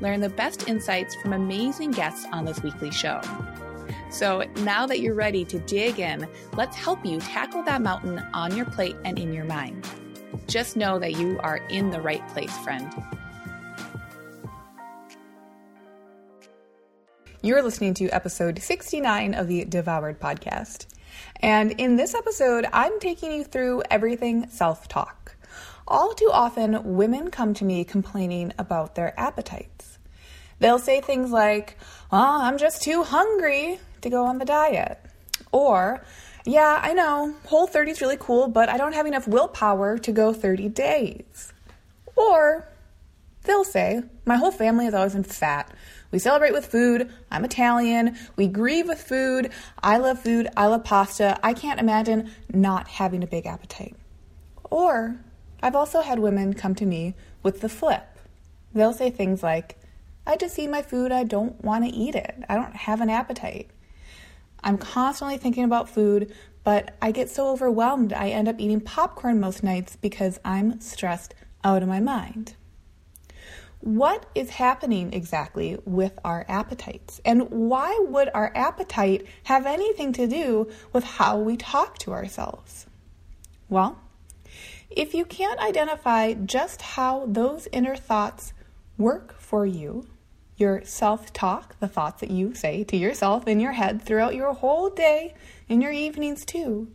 Learn the best insights from amazing guests on this weekly show. So now that you're ready to dig in, let's help you tackle that mountain on your plate and in your mind. Just know that you are in the right place, friend. You're listening to episode 69 of the Devoured podcast. And in this episode, I'm taking you through everything self talk. All too often, women come to me complaining about their appetites. They'll say things like, Oh, I'm just too hungry to go on the diet. Or, Yeah, I know, whole 30 is really cool, but I don't have enough willpower to go 30 days. Or, they'll say, My whole family has always been fat. We celebrate with food. I'm Italian. We grieve with food. I love food. I love pasta. I can't imagine not having a big appetite. Or I've also had women come to me with the flip. They'll say things like, I just eat my food. I don't want to eat it. I don't have an appetite. I'm constantly thinking about food, but I get so overwhelmed I end up eating popcorn most nights because I'm stressed out of my mind. What is happening exactly with our appetites? And why would our appetite have anything to do with how we talk to ourselves? Well, if you can't identify just how those inner thoughts work for you, your self talk, the thoughts that you say to yourself in your head throughout your whole day, in your evenings too.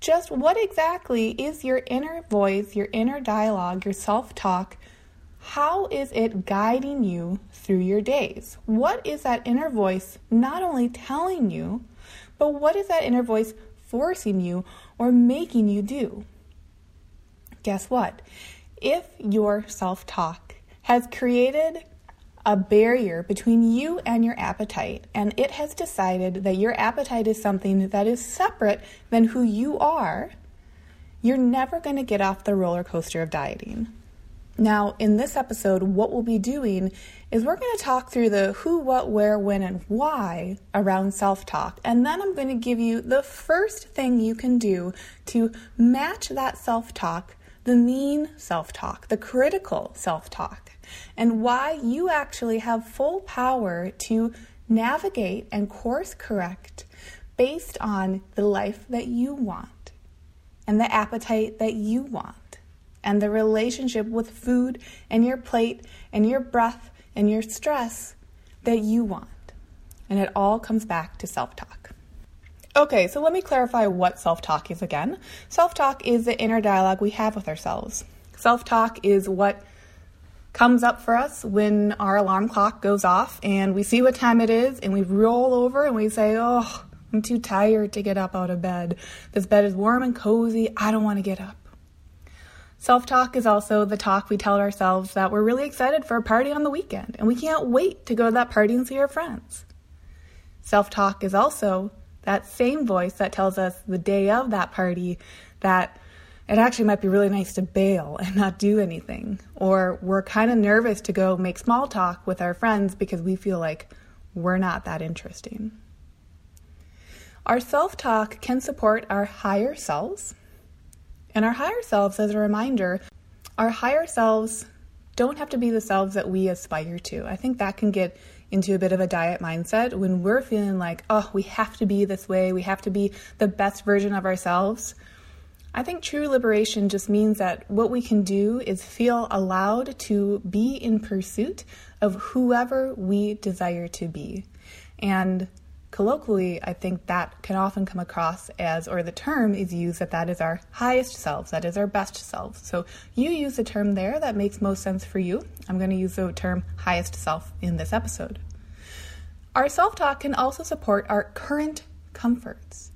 Just what exactly is your inner voice, your inner dialogue, your self talk? How is it guiding you through your days? What is that inner voice not only telling you, but what is that inner voice forcing you or making you do? Guess what? If your self talk has created a barrier between you and your appetite, and it has decided that your appetite is something that is separate than who you are, you're never going to get off the roller coaster of dieting. Now, in this episode, what we'll be doing is we're going to talk through the who, what, where, when, and why around self talk. And then I'm going to give you the first thing you can do to match that self talk, the mean self talk, the critical self talk, and why you actually have full power to navigate and course correct based on the life that you want and the appetite that you want and the relationship with food and your plate and your breath and your stress that you want. And it all comes back to self talk. Okay, so let me clarify what self talk is again. Self talk is the inner dialogue we have with ourselves. Self talk is what comes up for us when our alarm clock goes off and we see what time it is and we roll over and we say, Oh, I'm too tired to get up out of bed. This bed is warm and cozy. I don't want to get up. Self talk is also the talk we tell ourselves that we're really excited for a party on the weekend and we can't wait to go to that party and see our friends. Self talk is also that same voice that tells us the day of that party that it actually might be really nice to bail and not do anything. Or we're kind of nervous to go make small talk with our friends because we feel like we're not that interesting. Our self talk can support our higher selves and our higher selves, as a reminder, our higher selves don't have to be the selves that we aspire to. I think that can get into a bit of a diet mindset when we're feeling like, oh, we have to be this way, we have to be the best version of ourselves. I think true liberation just means that what we can do is feel allowed to be in pursuit of whoever we desire to be. And colloquially, I think that can often come across as, or the term is used that that is our highest selves, that is our best selves. So you use the term there that makes most sense for you. I'm going to use the term highest self in this episode. Our self talk can also support our current comforts.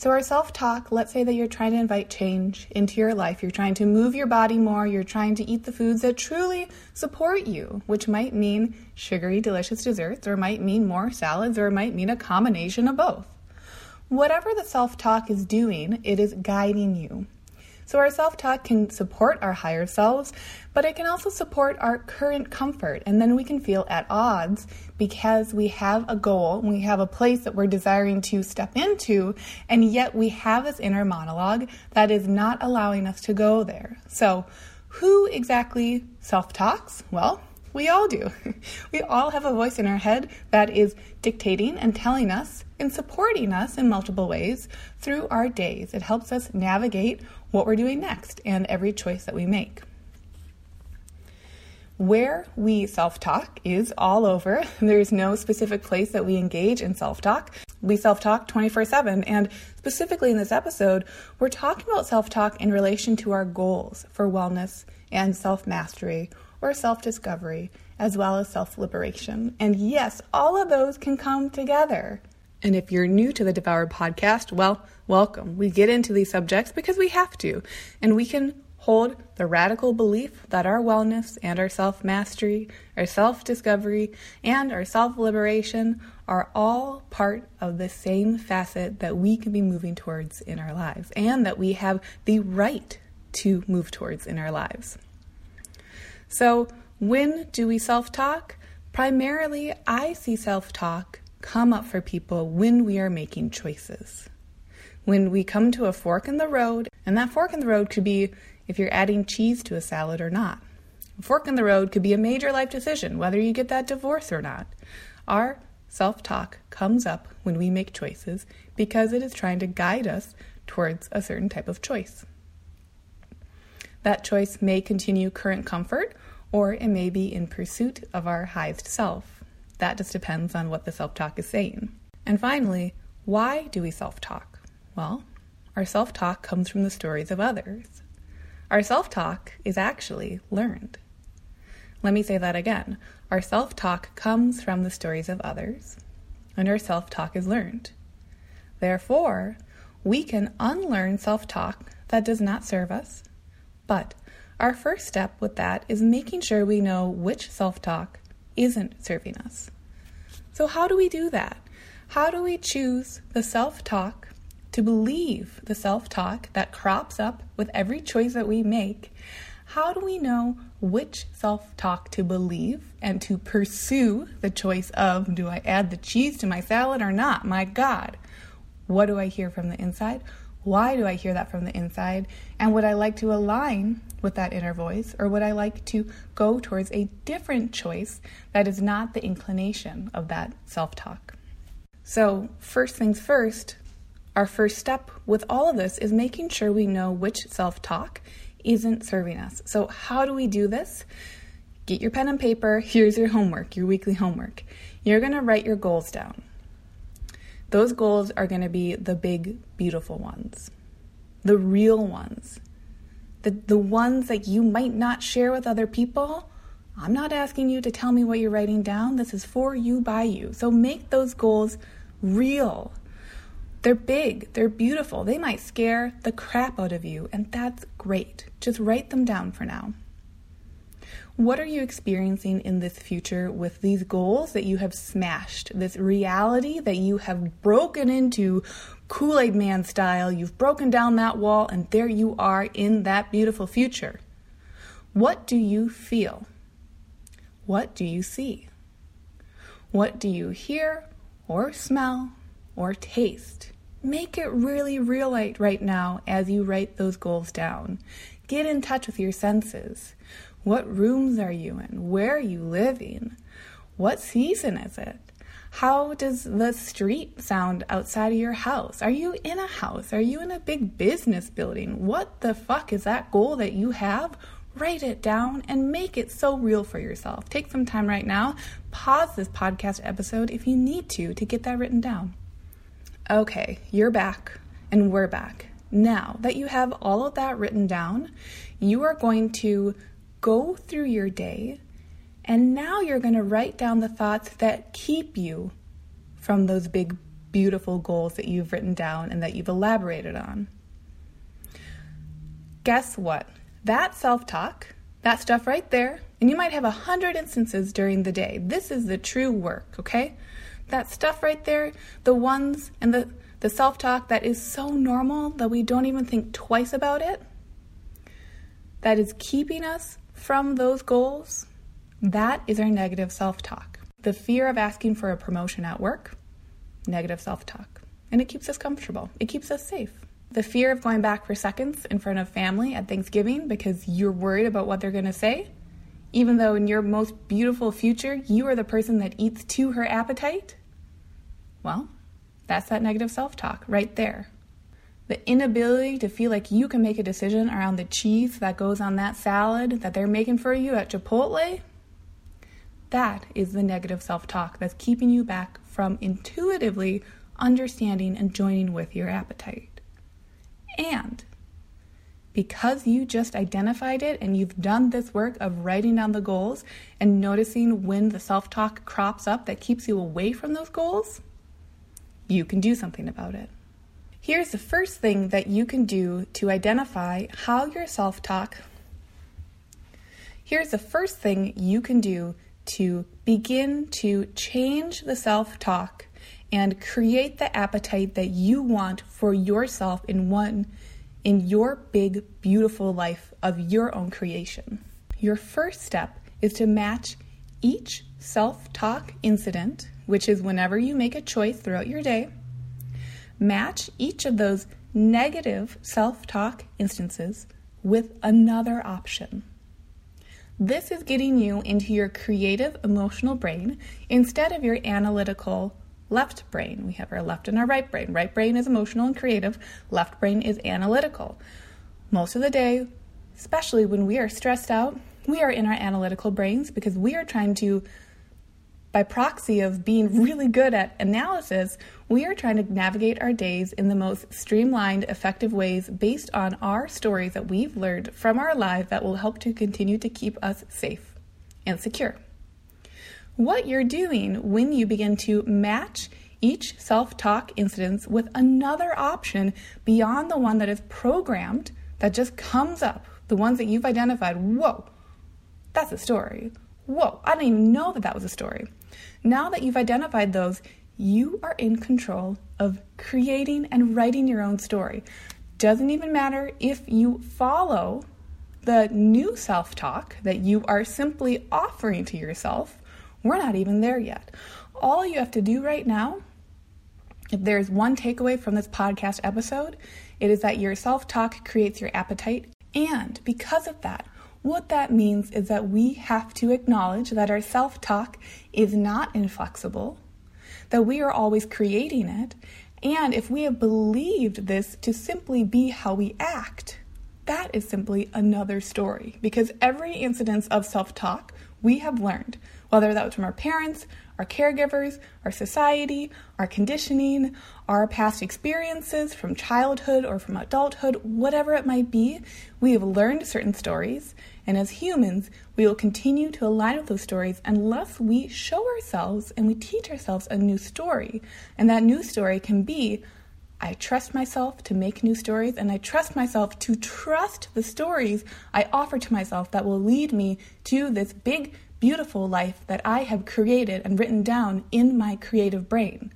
So, our self talk, let's say that you're trying to invite change into your life. You're trying to move your body more. You're trying to eat the foods that truly support you, which might mean sugary, delicious desserts, or might mean more salads, or might mean a combination of both. Whatever the self talk is doing, it is guiding you. So, our self talk can support our higher selves, but it can also support our current comfort. And then we can feel at odds because we have a goal, we have a place that we're desiring to step into, and yet we have this inner monologue that is not allowing us to go there. So, who exactly self talks? Well, we all do. We all have a voice in our head that is dictating and telling us and supporting us in multiple ways through our days. It helps us navigate what we're doing next and every choice that we make. Where we self talk is all over. There's no specific place that we engage in self talk. We self talk 24 7. And specifically in this episode, we're talking about self talk in relation to our goals for wellness and self mastery or self discovery, as well as self liberation. And yes, all of those can come together. And if you're new to the Devoured podcast, well, welcome. We get into these subjects because we have to, and we can hold the radical belief that our wellness and our self mastery, our self discovery, and our self liberation are all part of the same facet that we can be moving towards in our lives, and that we have the right to move towards in our lives. So, when do we self talk? Primarily, I see self talk come up for people when we are making choices. When we come to a fork in the road, and that fork in the road could be if you're adding cheese to a salad or not. A fork in the road could be a major life decision, whether you get that divorce or not. Our self talk comes up when we make choices because it is trying to guide us towards a certain type of choice. That choice may continue current comfort or it may be in pursuit of our highest self. That just depends on what the self talk is saying. And finally, why do we self talk? Well, our self talk comes from the stories of others. Our self talk is actually learned. Let me say that again. Our self talk comes from the stories of others, and our self talk is learned. Therefore, we can unlearn self talk that does not serve us but our first step with that is making sure we know which self talk isn't serving us. So, how do we do that? How do we choose the self talk to believe the self talk that crops up with every choice that we make? How do we know which self talk to believe and to pursue the choice of do I add the cheese to my salad or not? My God, what do I hear from the inside? Why do I hear that from the inside? And would I like to align with that inner voice, or would I like to go towards a different choice that is not the inclination of that self talk? So, first things first, our first step with all of this is making sure we know which self talk isn't serving us. So, how do we do this? Get your pen and paper. Here's your homework, your weekly homework. You're going to write your goals down. Those goals are going to be the big, beautiful ones, the real ones, the, the ones that you might not share with other people. I'm not asking you to tell me what you're writing down. This is for you, by you. So make those goals real. They're big, they're beautiful, they might scare the crap out of you, and that's great. Just write them down for now. What are you experiencing in this future with these goals that you have smashed? This reality that you have broken into Kool Aid Man style. You've broken down that wall, and there you are in that beautiful future. What do you feel? What do you see? What do you hear or smell or taste? Make it really real right now as you write those goals down. Get in touch with your senses. What rooms are you in? Where are you living? What season is it? How does the street sound outside of your house? Are you in a house? Are you in a big business building? What the fuck is that goal that you have? Write it down and make it so real for yourself. Take some time right now. Pause this podcast episode if you need to to get that written down. Okay, you're back and we're back. Now that you have all of that written down, you are going to go through your day, and now you're going to write down the thoughts that keep you from those big, beautiful goals that you've written down and that you've elaborated on. Guess what? That self talk, that stuff right there, and you might have a hundred instances during the day. This is the true work, okay? That stuff right there, the ones and the, the self talk that is so normal that we don't even think twice about it, that is keeping us from those goals, that is our negative self talk. The fear of asking for a promotion at work, negative self talk. And it keeps us comfortable, it keeps us safe. The fear of going back for seconds in front of family at Thanksgiving because you're worried about what they're going to say, even though in your most beautiful future you are the person that eats to her appetite. Well, that's that negative self talk right there. The inability to feel like you can make a decision around the cheese that goes on that salad that they're making for you at Chipotle that is the negative self talk that's keeping you back from intuitively understanding and joining with your appetite. And because you just identified it and you've done this work of writing down the goals and noticing when the self talk crops up that keeps you away from those goals, you can do something about it. Here's the first thing that you can do to identify how your self talk. Here's the first thing you can do to begin to change the self talk and create the appetite that you want for yourself in one in your big beautiful life of your own creation. Your first step is to match each self-talk incident, which is whenever you make a choice throughout your day, match each of those negative self-talk instances with another option. This is getting you into your creative emotional brain instead of your analytical left brain. We have our left and our right brain. Right brain is emotional and creative, left brain is analytical. Most of the day, especially when we are stressed out, we are in our analytical brains because we are trying to by proxy of being really good at analysis, we are trying to navigate our days in the most streamlined, effective ways based on our stories that we've learned from our lives that will help to continue to keep us safe and secure. What you're doing when you begin to match each self talk incident with another option beyond the one that is programmed that just comes up, the ones that you've identified. Whoa, that's a story. Whoa, I didn't even know that that was a story. Now that you've identified those, you are in control of creating and writing your own story. Doesn't even matter if you follow the new self talk that you are simply offering to yourself. We're not even there yet. All you have to do right now, if there's one takeaway from this podcast episode, it is that your self talk creates your appetite. And because of that, what that means is that we have to acknowledge that our self talk is not inflexible, that we are always creating it, and if we have believed this to simply be how we act, that is simply another story because every incidence of self talk we have learned, whether that was from our parents, our caregivers, our society, our conditioning, our past experiences from childhood or from adulthood, whatever it might be, we have learned certain stories. And as humans, we will continue to align with those stories unless we show ourselves and we teach ourselves a new story. And that new story can be I trust myself to make new stories, and I trust myself to trust the stories I offer to myself that will lead me to this big beautiful life that I have created and written down in my creative brain.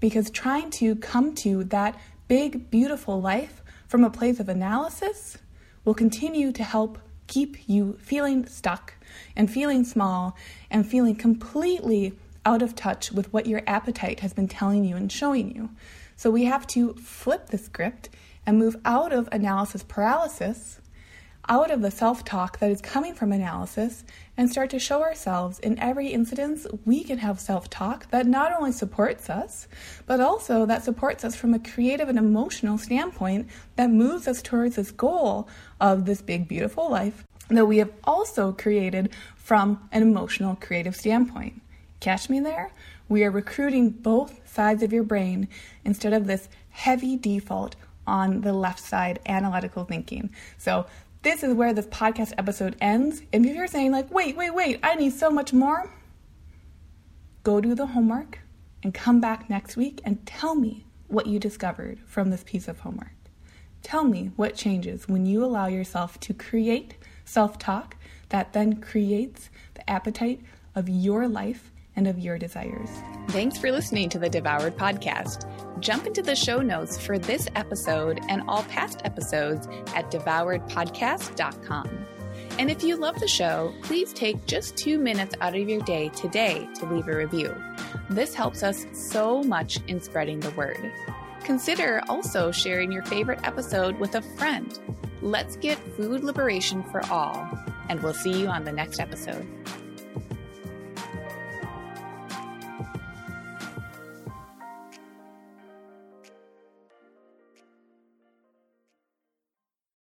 Because trying to come to that big, beautiful life from a place of analysis will continue to help keep you feeling stuck and feeling small and feeling completely out of touch with what your appetite has been telling you and showing you. So we have to flip the script and move out of analysis paralysis out of the self talk that is coming from analysis and start to show ourselves in every incident we can have self talk that not only supports us, but also that supports us from a creative and emotional standpoint that moves us towards this goal of this big, beautiful life that we have also created from an emotional, creative standpoint. Catch me there? We are recruiting both sides of your brain instead of this heavy default on the left side analytical thinking. So this is where this podcast episode ends. And if you're saying, like, wait, wait, wait, I need so much more, go do the homework and come back next week and tell me what you discovered from this piece of homework. Tell me what changes when you allow yourself to create self talk that then creates the appetite of your life and of your desires. Thanks for listening to the Devoured Podcast. Jump into the show notes for this episode and all past episodes at devouredpodcast.com. And if you love the show, please take just two minutes out of your day today to leave a review. This helps us so much in spreading the word. Consider also sharing your favorite episode with a friend. Let's get food liberation for all, and we'll see you on the next episode.